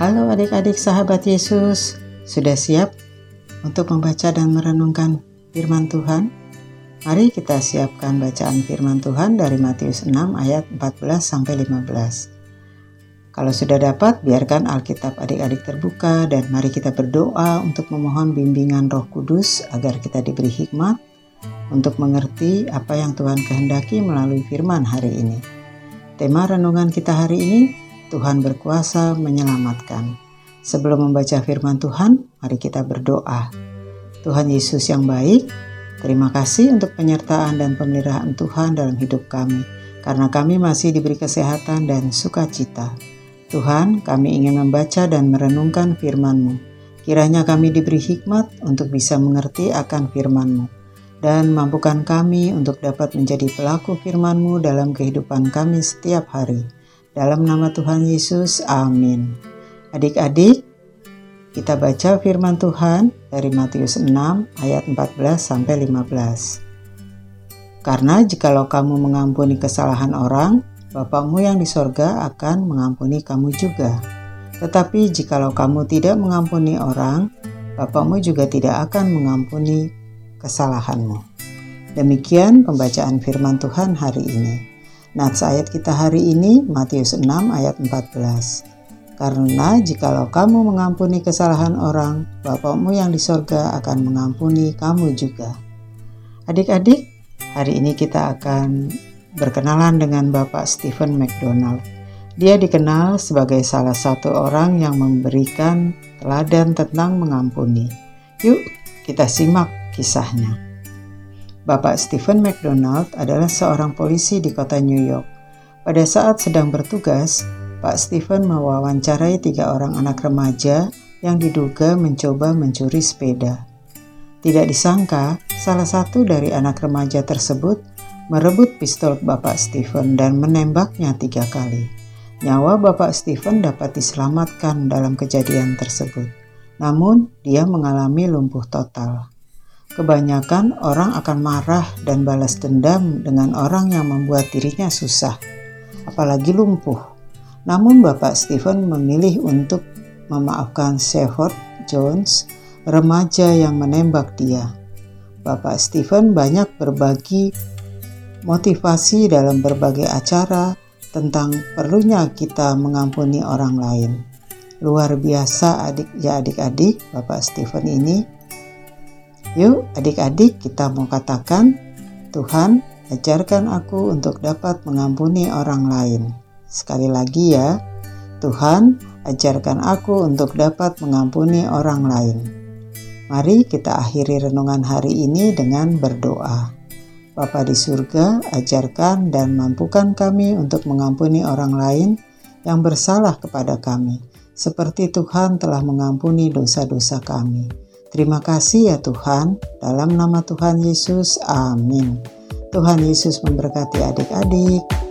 Halo adik-adik sahabat Yesus, sudah siap untuk membaca dan merenungkan firman Tuhan? Mari kita siapkan bacaan firman Tuhan dari Matius 6 ayat 14 sampai 15. Kalau sudah dapat, biarkan Alkitab adik-adik terbuka dan mari kita berdoa untuk memohon bimbingan Roh Kudus agar kita diberi hikmat untuk mengerti apa yang Tuhan kehendaki melalui firman hari ini. Tema renungan kita hari ini Tuhan berkuasa menyelamatkan. Sebelum membaca firman Tuhan, mari kita berdoa. Tuhan Yesus yang baik, terima kasih untuk penyertaan dan pemeliharaan Tuhan dalam hidup kami, karena kami masih diberi kesehatan dan sukacita. Tuhan, kami ingin membaca dan merenungkan firman-Mu. Kiranya kami diberi hikmat untuk bisa mengerti akan firman-Mu dan mampukan kami untuk dapat menjadi pelaku firman-Mu dalam kehidupan kami setiap hari. Dalam nama Tuhan Yesus, amin. Adik-adik, kita baca firman Tuhan dari Matius 6 ayat 14 sampai 15. Karena jikalau kamu mengampuni kesalahan orang, Bapakmu yang di sorga akan mengampuni kamu juga. Tetapi jikalau kamu tidak mengampuni orang, Bapakmu juga tidak akan mengampuni kesalahanmu. Demikian pembacaan firman Tuhan hari ini. Nats ayat kita hari ini Matius 6 ayat 14. Karena jikalau kamu mengampuni kesalahan orang, Bapakmu yang di sorga akan mengampuni kamu juga. Adik-adik, hari ini kita akan berkenalan dengan Bapak Stephen McDonald. Dia dikenal sebagai salah satu orang yang memberikan teladan tentang mengampuni. Yuk, kita simak kisahnya. Bapak Stephen McDonald adalah seorang polisi di kota New York. Pada saat sedang bertugas, Pak Stephen mewawancarai tiga orang anak remaja yang diduga mencoba mencuri sepeda. Tidak disangka, salah satu dari anak remaja tersebut merebut pistol Bapak Stephen dan menembaknya tiga kali. Nyawa Bapak Stephen dapat diselamatkan dalam kejadian tersebut, namun dia mengalami lumpuh total. Kebanyakan orang akan marah dan balas dendam dengan orang yang membuat dirinya susah, apalagi lumpuh. Namun Bapak Stephen memilih untuk memaafkan Shepard Jones, remaja yang menembak dia. Bapak Stephen banyak berbagi motivasi dalam berbagai acara tentang perlunya kita mengampuni orang lain. Luar biasa adik ya adik-adik, Bapak Stephen ini Yuk adik-adik kita mau katakan, Tuhan ajarkan aku untuk dapat mengampuni orang lain. Sekali lagi ya, Tuhan ajarkan aku untuk dapat mengampuni orang lain. Mari kita akhiri renungan hari ini dengan berdoa. Bapa di surga, ajarkan dan mampukan kami untuk mengampuni orang lain yang bersalah kepada kami, seperti Tuhan telah mengampuni dosa-dosa kami. Terima kasih ya Tuhan, dalam nama Tuhan Yesus, amin. Tuhan Yesus memberkati adik-adik.